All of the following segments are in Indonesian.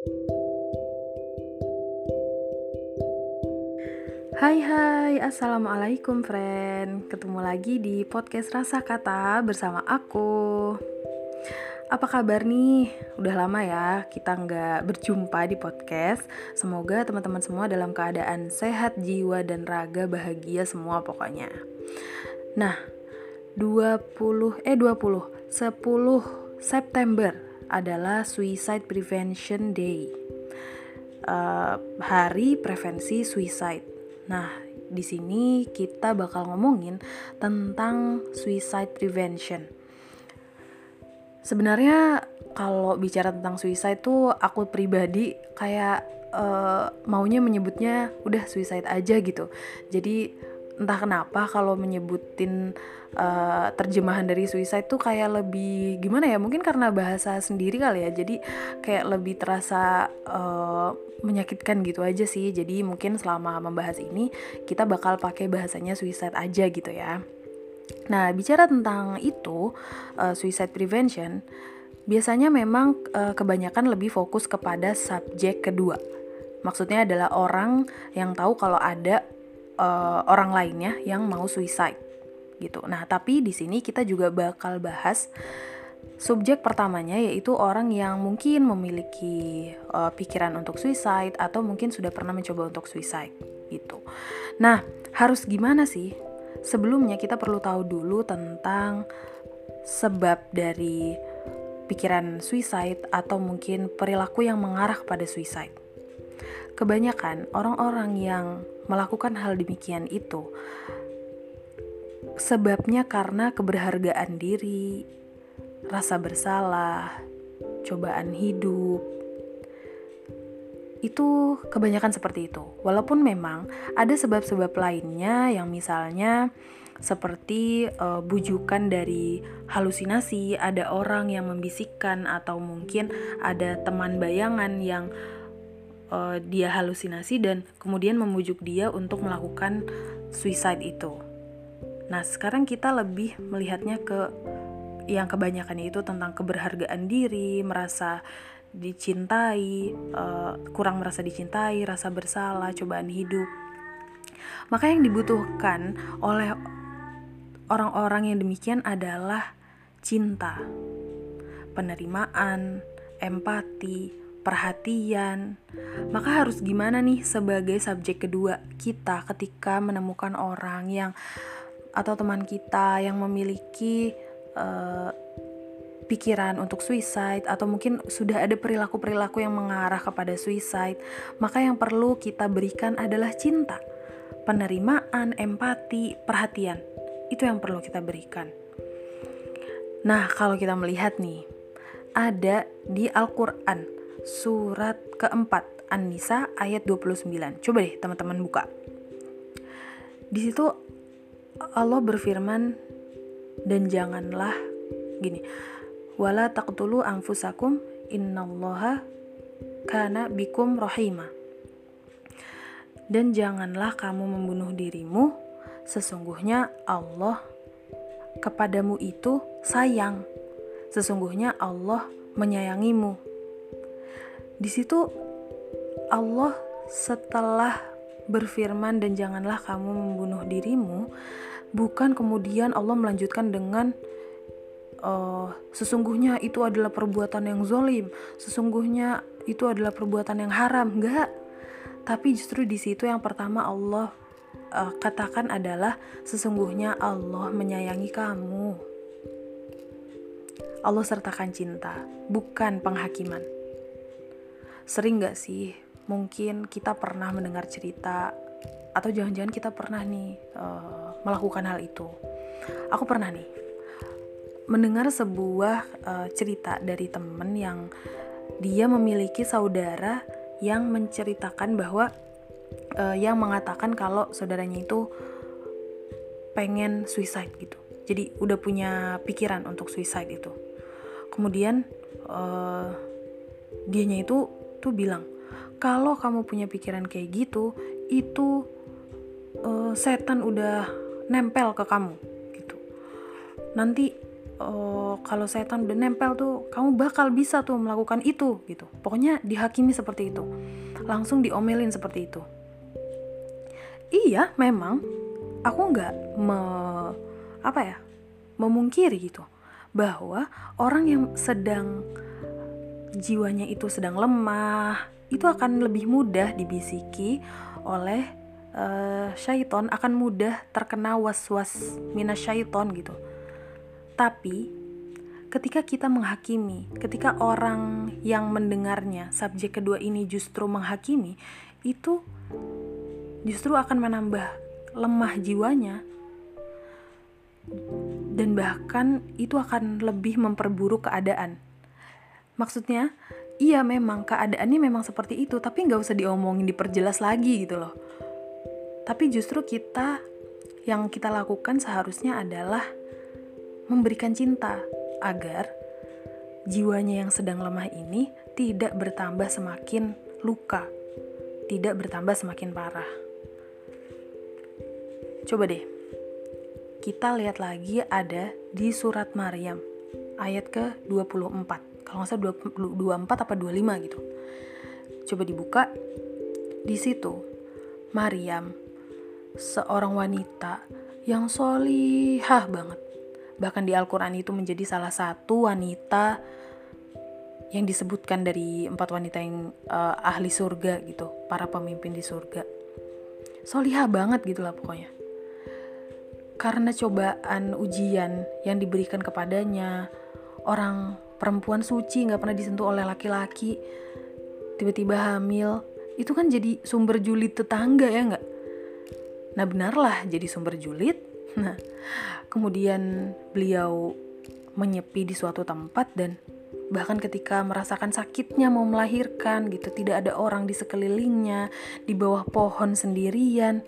Hai hai, Assalamualaikum friend. Ketemu lagi di podcast Rasa Kata bersama aku. Apa kabar nih? Udah lama ya kita nggak berjumpa di podcast. Semoga teman-teman semua dalam keadaan sehat jiwa dan raga bahagia semua pokoknya. Nah, 20, eh 20, 10 September adalah Suicide Prevention Day uh, Hari Prevensi Suicide Nah, di sini kita bakal ngomongin tentang suicide prevention. Sebenarnya kalau bicara tentang suicide tuh aku pribadi kayak uh, maunya menyebutnya udah suicide aja gitu. Jadi entah kenapa kalau menyebutin uh, terjemahan dari suicide tuh kayak lebih gimana ya mungkin karena bahasa sendiri kali ya jadi kayak lebih terasa uh, menyakitkan gitu aja sih. Jadi mungkin selama membahas ini kita bakal pakai bahasanya suicide aja gitu ya. Nah bicara tentang itu uh, suicide prevention biasanya memang uh, kebanyakan lebih fokus kepada subjek kedua. Maksudnya adalah orang yang tahu kalau ada uh, orang lainnya yang mau suicide gitu. Nah, tapi di sini kita juga bakal bahas subjek pertamanya yaitu orang yang mungkin memiliki uh, pikiran untuk suicide atau mungkin sudah pernah mencoba untuk suicide gitu. Nah, harus gimana sih? Sebelumnya kita perlu tahu dulu tentang sebab dari pikiran suicide atau mungkin perilaku yang mengarah pada suicide. Kebanyakan orang-orang yang melakukan hal demikian itu sebabnya karena keberhargaan diri, rasa bersalah, cobaan hidup. Itu kebanyakan seperti itu. Walaupun memang ada sebab-sebab lainnya yang misalnya seperti uh, bujukan dari halusinasi, ada orang yang membisikkan atau mungkin ada teman bayangan yang uh, dia halusinasi dan kemudian memujuk dia untuk melakukan suicide itu. Nah, sekarang kita lebih melihatnya ke yang kebanyakan itu tentang keberhargaan diri, merasa dicintai, uh, kurang merasa dicintai, rasa bersalah, cobaan hidup. Maka yang dibutuhkan oleh orang-orang yang demikian adalah cinta, penerimaan, empati, perhatian. Maka harus gimana nih sebagai subjek kedua kita ketika menemukan orang yang atau teman kita yang memiliki uh, pikiran untuk suicide atau mungkin sudah ada perilaku-perilaku yang mengarah kepada suicide, maka yang perlu kita berikan adalah cinta, penerimaan, empati, perhatian. Itu yang perlu kita berikan. Nah, kalau kita melihat nih, ada di Al-Qur'an surat keempat An-Nisa ayat 29. Coba deh teman-teman buka. Di situ Allah berfirman dan janganlah gini. Wala taqtulu anfusakum innallaha kana bikum rahima. Dan janganlah kamu membunuh dirimu, sesungguhnya Allah kepadamu itu sayang. Sesungguhnya Allah menyayangimu. Di situ Allah setelah berfirman dan janganlah kamu membunuh dirimu, bukan kemudian Allah melanjutkan dengan uh, sesungguhnya itu adalah perbuatan yang zolim, sesungguhnya itu adalah perbuatan yang haram, enggak. Tapi justru di situ yang pertama Allah uh, katakan adalah sesungguhnya Allah menyayangi kamu. Allah sertakan cinta, bukan penghakiman. Sering gak sih mungkin kita pernah mendengar cerita atau jangan-jangan kita pernah nih uh, melakukan hal itu. Aku pernah nih mendengar sebuah uh, cerita dari temen yang dia memiliki saudara yang menceritakan bahwa uh, yang mengatakan kalau saudaranya itu pengen suicide gitu. Jadi udah punya pikiran untuk suicide itu. Kemudian uh, dianya itu tuh bilang kalau kamu punya pikiran kayak gitu itu uh, setan udah nempel ke kamu gitu. Nanti uh, kalau setan udah nempel tuh kamu bakal bisa tuh melakukan itu gitu. Pokoknya dihakimi seperti itu. Langsung diomelin seperti itu. Iya memang. Aku nggak me apa ya memungkiri gitu bahwa orang yang sedang jiwanya itu sedang lemah itu akan lebih mudah dibisiki oleh uh, syaiton akan mudah terkena was-was minas syaiton gitu tapi ketika kita menghakimi ketika orang yang mendengarnya subjek kedua ini justru menghakimi itu justru akan menambah lemah jiwanya dan bahkan itu akan lebih memperburuk keadaan. Maksudnya, iya memang keadaannya memang seperti itu, tapi nggak usah diomongin diperjelas lagi gitu loh. Tapi justru kita yang kita lakukan seharusnya adalah memberikan cinta agar jiwanya yang sedang lemah ini tidak bertambah semakin luka, tidak bertambah semakin parah. Coba deh, kita lihat lagi ada di surat Maryam ayat ke 24 kalau nggak salah 24 apa 25 gitu. Coba dibuka. Di situ Maryam seorang wanita yang solihah banget. Bahkan di Al-Quran itu menjadi salah satu wanita yang disebutkan dari empat wanita yang uh, ahli surga gitu para pemimpin di surga. Solihah banget gitulah pokoknya. Karena cobaan ujian yang diberikan kepadanya, orang perempuan suci nggak pernah disentuh oleh laki-laki, tiba-tiba hamil, itu kan jadi sumber julid tetangga ya nggak? Nah benarlah jadi sumber julid. Nah kemudian beliau menyepi di suatu tempat dan bahkan ketika merasakan sakitnya mau melahirkan gitu tidak ada orang di sekelilingnya di bawah pohon sendirian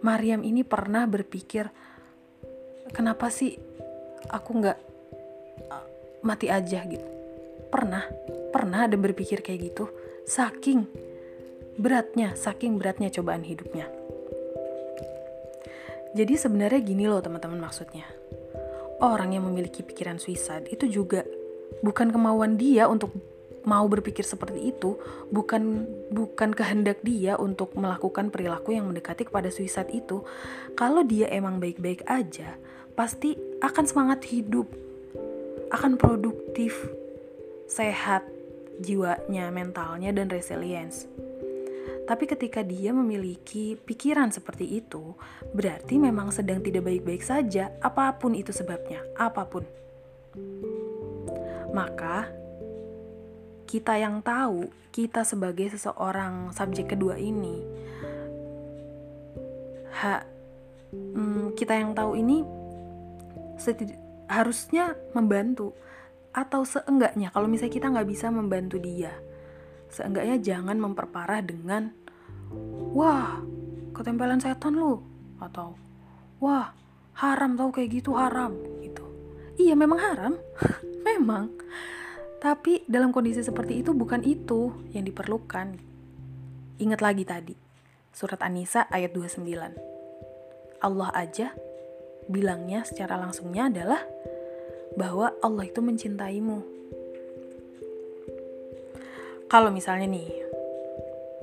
Mariam ini pernah berpikir kenapa sih aku nggak mati aja gitu. Pernah pernah ada berpikir kayak gitu. Saking beratnya saking beratnya cobaan hidupnya. Jadi sebenarnya gini loh teman-teman maksudnya. Orang yang memiliki pikiran suicide itu juga bukan kemauan dia untuk mau berpikir seperti itu. Bukan bukan kehendak dia untuk melakukan perilaku yang mendekati kepada suicide itu. Kalau dia emang baik-baik aja, pasti akan semangat hidup, akan produktif, sehat jiwanya, mentalnya dan resilience. Tapi ketika dia memiliki pikiran seperti itu, berarti memang sedang tidak baik-baik saja, apa pun itu sebabnya, apa pun. Maka kita yang tahu, kita sebagai seseorang subjek kedua ini, ha, hmm, kita yang tahu ini harusnya membantu atau seenggaknya kalau misalnya kita nggak bisa membantu dia, seenggaknya jangan memperparah dengan wah ketempelan setan lu atau wah haram tau kayak gitu haram gitu. Iya memang haram, memang tapi dalam kondisi seperti itu bukan itu yang diperlukan. Ingat lagi tadi, surat An-Nisa ayat 29. Allah aja bilangnya secara langsungnya adalah bahwa Allah itu mencintaimu. Kalau misalnya nih,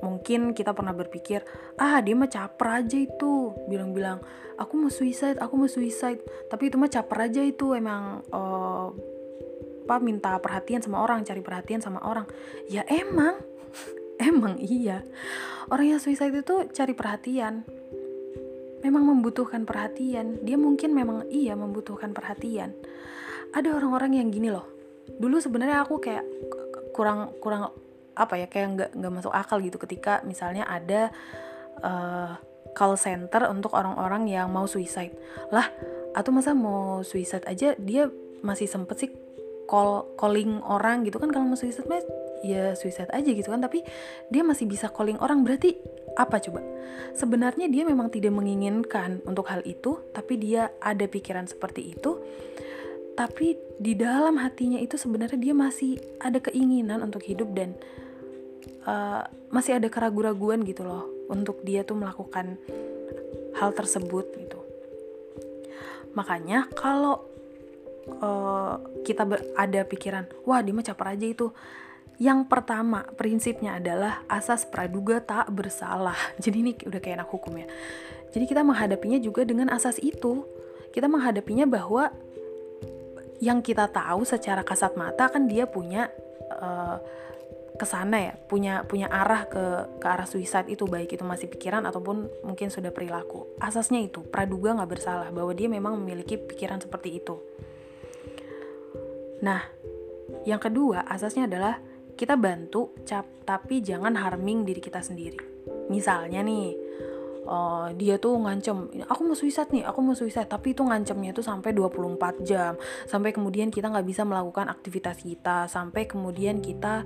mungkin kita pernah berpikir, ah dia mah caper aja itu, bilang-bilang aku mau suicide, aku mau suicide, tapi itu mah caper aja itu emang uh, apa minta perhatian sama orang cari perhatian sama orang. Ya emang emang iya. Orang yang suicide itu cari perhatian memang membutuhkan perhatian. Dia mungkin memang iya membutuhkan perhatian. Ada orang-orang yang gini loh. Dulu sebenarnya aku kayak kurang kurang apa ya kayak nggak nggak masuk akal gitu ketika misalnya ada uh, call center untuk orang-orang yang mau suicide. Lah atau masa mau suicide aja dia masih sempet sih call calling orang gitu kan. Kalau mau suicide mah ya suicide aja gitu kan. Tapi dia masih bisa calling orang. Berarti apa coba? Sebenarnya dia memang tidak menginginkan untuk hal itu tapi dia ada pikiran seperti itu. Tapi di dalam hatinya itu sebenarnya dia masih ada keinginan untuk hidup dan uh, masih ada keraguan-raguan gitu loh untuk dia tuh melakukan hal tersebut gitu. Makanya kalau uh, kita ada pikiran wah dia mah caper aja itu yang pertama prinsipnya adalah asas praduga tak bersalah. Jadi ini udah kayak anak hukum ya. Jadi kita menghadapinya juga dengan asas itu. Kita menghadapinya bahwa yang kita tahu secara kasat mata kan dia punya uh, ke sana ya punya punya arah ke ke arah suicide itu baik itu masih pikiran ataupun mungkin sudah perilaku. Asasnya itu praduga nggak bersalah bahwa dia memang memiliki pikiran seperti itu. Nah yang kedua asasnya adalah kita bantu cap tapi jangan harming diri kita sendiri. Misalnya nih uh, dia tuh ngancem aku mau suicide nih aku mau suicide. Tapi itu ngancemnya itu sampai 24 jam. Sampai kemudian kita nggak bisa melakukan aktivitas kita. Sampai kemudian kita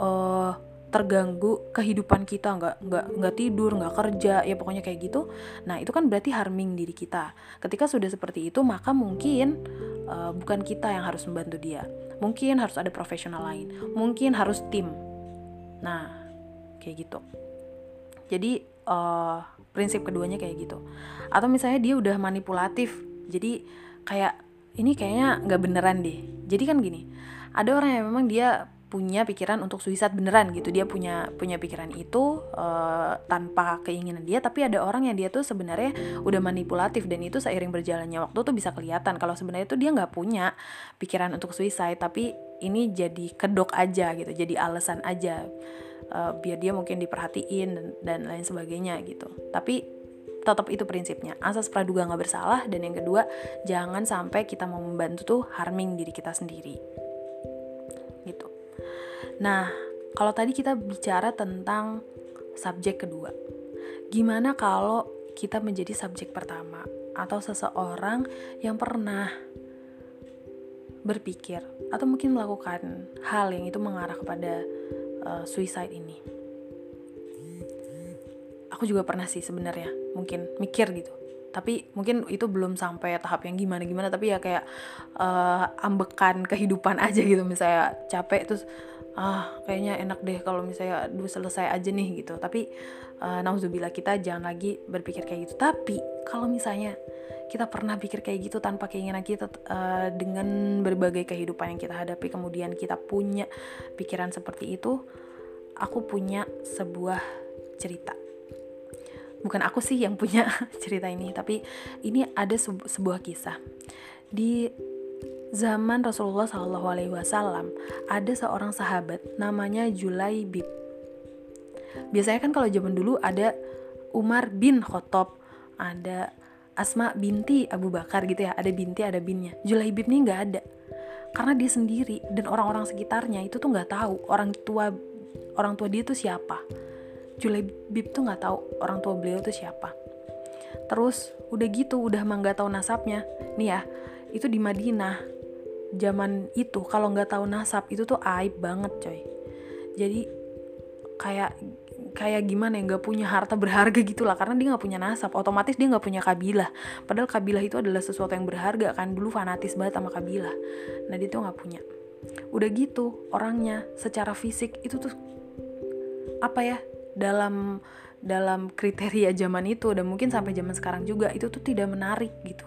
uh, terganggu kehidupan kita. Nggak nggak nggak tidur nggak kerja ya pokoknya kayak gitu. Nah itu kan berarti harming diri kita. Ketika sudah seperti itu maka mungkin uh, bukan kita yang harus membantu dia mungkin harus ada profesional lain. Mungkin harus tim. Nah kayak gitu. Jadi uh, prinsip keduanya kayak gitu. Atau misalnya dia udah manipulatif. Jadi kayak ini kayaknya nggak beneran deh. Jadi kan gini ada orang yang memang dia punya pikiran untuk suicide beneran gitu. Dia punya punya pikiran itu uh, tanpa keinginan dia tapi ada orang yang dia tuh sebenarnya udah manipulatif dan itu seiring berjalannya waktu tuh bisa kelihatan. Kalau sebenarnya itu dia nggak punya pikiran untuk suicide tapi ini jadi kedok aja gitu jadi alasan aja uh, biar dia mungkin diperhatiin dan, dan lain sebagainya gitu. Tapi tetap itu prinsipnya. Asas praduga nggak bersalah dan yang kedua jangan sampai kita mau membantu tuh harming diri kita sendiri Nah, kalau tadi kita bicara tentang subjek kedua, gimana kalau kita menjadi subjek pertama atau seseorang yang pernah berpikir atau mungkin melakukan hal yang itu mengarah kepada uh, suicide ini? Aku juga pernah sih sebenarnya, mungkin mikir gitu tapi mungkin itu belum sampai tahap yang gimana gimana tapi ya kayak uh, ambekan kehidupan aja gitu. Misalnya capek terus ah kayaknya enak deh kalau misalnya dulu selesai aja nih gitu. Tapi uh, nauzubillah kita jangan lagi berpikir kayak gitu. Tapi kalau misalnya kita pernah pikir kayak gitu tanpa keinginan kita uh, dengan berbagai kehidupan yang kita hadapi kemudian kita punya pikiran seperti itu aku punya sebuah cerita bukan aku sih yang punya cerita ini tapi ini ada sebuah kisah di zaman Rasulullah Shallallahu Alaihi Wasallam ada seorang sahabat namanya Julaibib. Biasanya kan kalau zaman dulu ada Umar bin Khattab, ada Asma binti Abu Bakar gitu ya, ada binti ada binnya. Julaibib nih nggak ada, karena dia sendiri dan orang-orang sekitarnya itu tuh nggak tahu orang tua orang tua dia tuh siapa. Julaibib tuh nggak tahu orang tua beliau tuh siapa. Terus udah gitu, udah mah nggak tahu nasabnya. Nih ya, itu di Madinah. Zaman itu kalau nggak tahu nasab itu tuh aib banget coy. Jadi kayak kayak gimana ya nggak punya harta berharga gitu lah. Karena dia nggak punya nasab otomatis dia nggak punya kabilah. Padahal kabilah itu adalah sesuatu yang berharga kan dulu fanatis banget sama kabilah. Nah dia tuh nggak punya. Udah gitu orangnya secara fisik itu tuh apa ya dalam dalam kriteria zaman itu dan mungkin sampai zaman sekarang juga itu tuh tidak menarik gitu.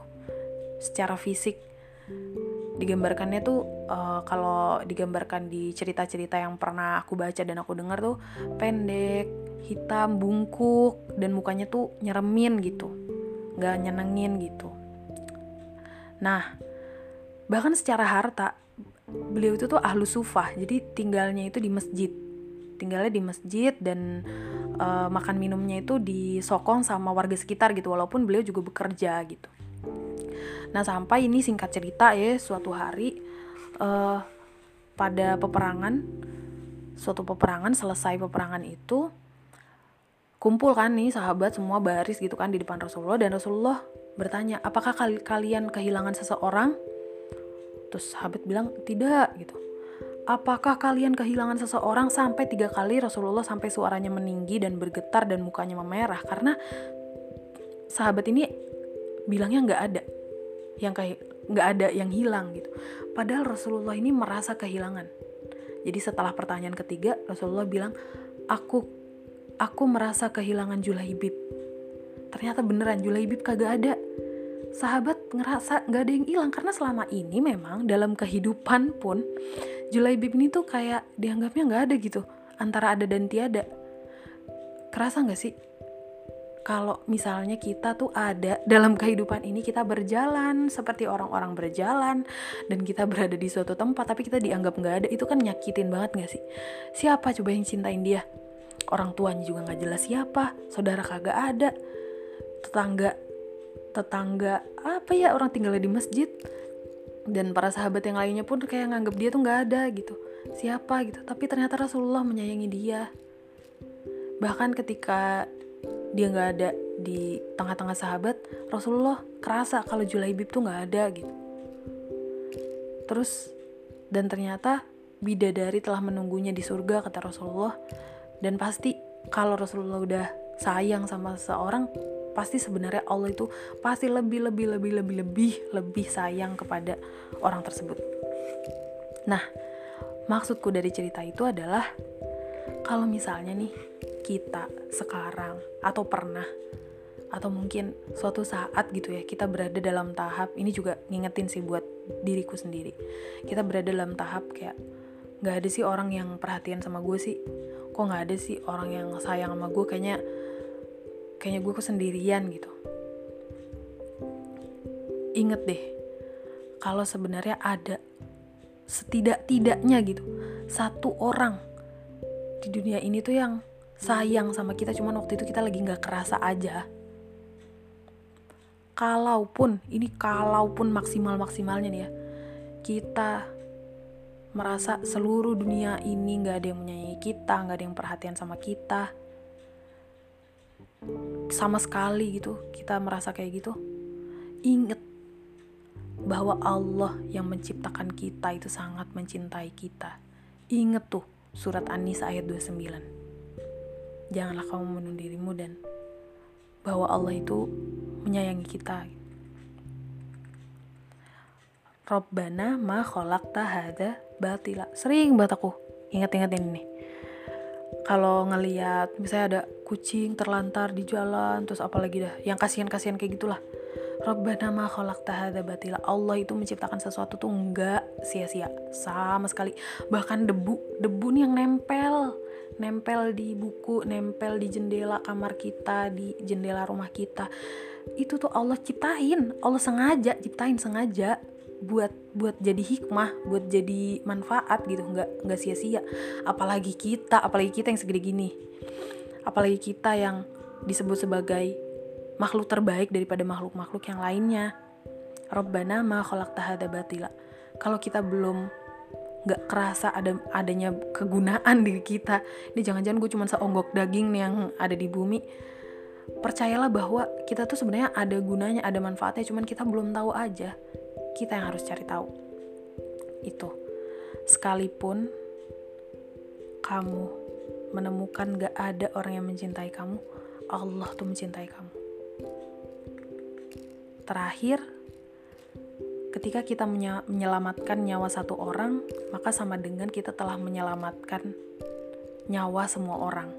Secara fisik. Digambarkannya tuh uh, kalau digambarkan di cerita-cerita yang pernah aku baca dan aku dengar tuh pendek, hitam, bungkuk dan mukanya tuh nyeremin gitu, nggak nyenengin gitu. Nah, bahkan secara harta beliau itu tuh ahlu sufah, jadi tinggalnya itu di masjid, tinggalnya di masjid dan uh, makan minumnya itu disokong sama warga sekitar gitu, walaupun beliau juga bekerja gitu. Nah sampai ini singkat cerita ya suatu hari uh, pada peperangan suatu peperangan selesai peperangan itu kumpul kan nih sahabat semua baris gitu kan di depan Rasulullah dan Rasulullah bertanya apakah kal kalian kehilangan seseorang terus sahabat bilang tidak gitu apakah kalian kehilangan seseorang sampai tiga kali Rasulullah sampai suaranya meninggi dan bergetar dan mukanya memerah karena sahabat ini bilangnya nggak ada yang nggak ada yang hilang gitu. Padahal Rasulullah ini merasa kehilangan. Jadi setelah pertanyaan ketiga, Rasulullah bilang, aku aku merasa kehilangan Julaibib. Ternyata beneran Julaibib kagak ada. sahabat ngerasa nggak ada yang hilang karena selama ini memang dalam kehidupan pun Julaibib ini tuh kayak dianggapnya nggak ada gitu antara ada dan tiada. Kerasa nggak sih? Kalau misalnya kita tuh ada dalam kehidupan ini kita berjalan seperti orang-orang berjalan dan kita berada di suatu tempat tapi kita dianggap nggak ada itu kan nyakitin banget nggak sih? Siapa coba yang cintain dia? Orang tuanya juga nggak jelas siapa saudara kagak ada. Tetangga tetangga apa ya orang tinggalnya di masjid dan para sahabat yang lainnya pun kayak nganggap dia tuh nggak ada gitu. Siapa gitu. Tapi ternyata Rasulullah menyayangi dia. Bahkan ketika dia nggak ada di tengah-tengah sahabat Rasulullah kerasa kalau Julaibib tuh nggak ada gitu. Terus dan ternyata bidadari telah menunggunya di surga kata Rasulullah. Dan pasti kalau Rasulullah udah sayang sama seseorang pasti sebenarnya Allah itu pasti lebih lebih lebih lebih lebih lebih sayang kepada orang tersebut. Nah maksudku dari cerita itu adalah kalau misalnya nih kita sekarang atau pernah atau mungkin suatu saat gitu ya kita berada dalam tahap ini juga ngingetin sih buat diriku sendiri kita berada dalam tahap kayak nggak ada sih orang yang perhatian sama gue sih kok nggak ada sih orang yang sayang sama gue kayaknya kayaknya gue kesendirian gitu. Inget deh kalau sebenarnya ada setidak-tidaknya gitu satu orang di dunia ini tuh yang sayang sama kita cuman waktu itu kita lagi nggak kerasa aja. Kalaupun ini kalaupun maksimal maksimalnya nih ya kita merasa seluruh dunia ini nggak ada yang menyayangi kita nggak ada yang perhatian sama kita sama sekali gitu kita merasa kayak gitu inget bahwa Allah yang menciptakan kita itu sangat mencintai kita inget tuh surat An-Nisa ayat 29 janganlah kamu membunuh dirimu dan bahwa Allah itu menyayangi kita. Robbana ma kholakta hada batila. Sering banget aku ingat-ingat ini nih. Kalau ngeliat misalnya ada kucing terlantar di jalan, terus apalagi dah, yang kasihan-kasihan kayak gitulah. Robbana ma kholakta hada batila. Allah itu menciptakan sesuatu tuh enggak sia-sia sama sekali. Bahkan debu, debu nih yang nempel nempel di buku, nempel di jendela kamar kita, di jendela rumah kita. Itu tuh Allah ciptain, Allah sengaja ciptain sengaja buat buat jadi hikmah, buat jadi manfaat gitu, nggak nggak sia-sia. Apalagi kita, apalagi kita yang segede gini, apalagi kita yang disebut sebagai makhluk terbaik daripada makhluk-makhluk yang lainnya. Robbana ma hadza batila. Kalau kita belum nggak kerasa ada adanya kegunaan di kita ini jangan-jangan gue cuma seonggok daging nih yang ada di bumi percayalah bahwa kita tuh sebenarnya ada gunanya ada manfaatnya cuman kita belum tahu aja kita yang harus cari tahu itu sekalipun kamu menemukan gak ada orang yang mencintai kamu Allah tuh mencintai kamu terakhir Ketika kita menyelamatkan nyawa satu orang, maka sama dengan kita telah menyelamatkan nyawa semua orang.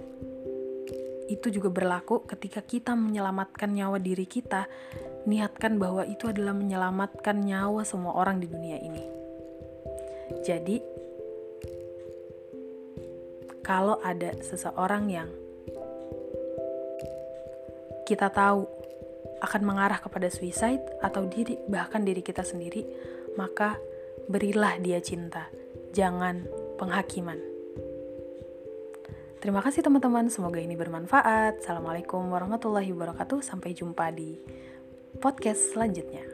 Itu juga berlaku ketika kita menyelamatkan nyawa diri kita, niatkan bahwa itu adalah menyelamatkan nyawa semua orang di dunia ini. Jadi, kalau ada seseorang yang kita tahu akan mengarah kepada suicide atau diri bahkan diri kita sendiri, maka berilah dia cinta, jangan penghakiman. Terima kasih teman-teman, semoga ini bermanfaat. Assalamualaikum warahmatullahi wabarakatuh. Sampai jumpa di podcast selanjutnya.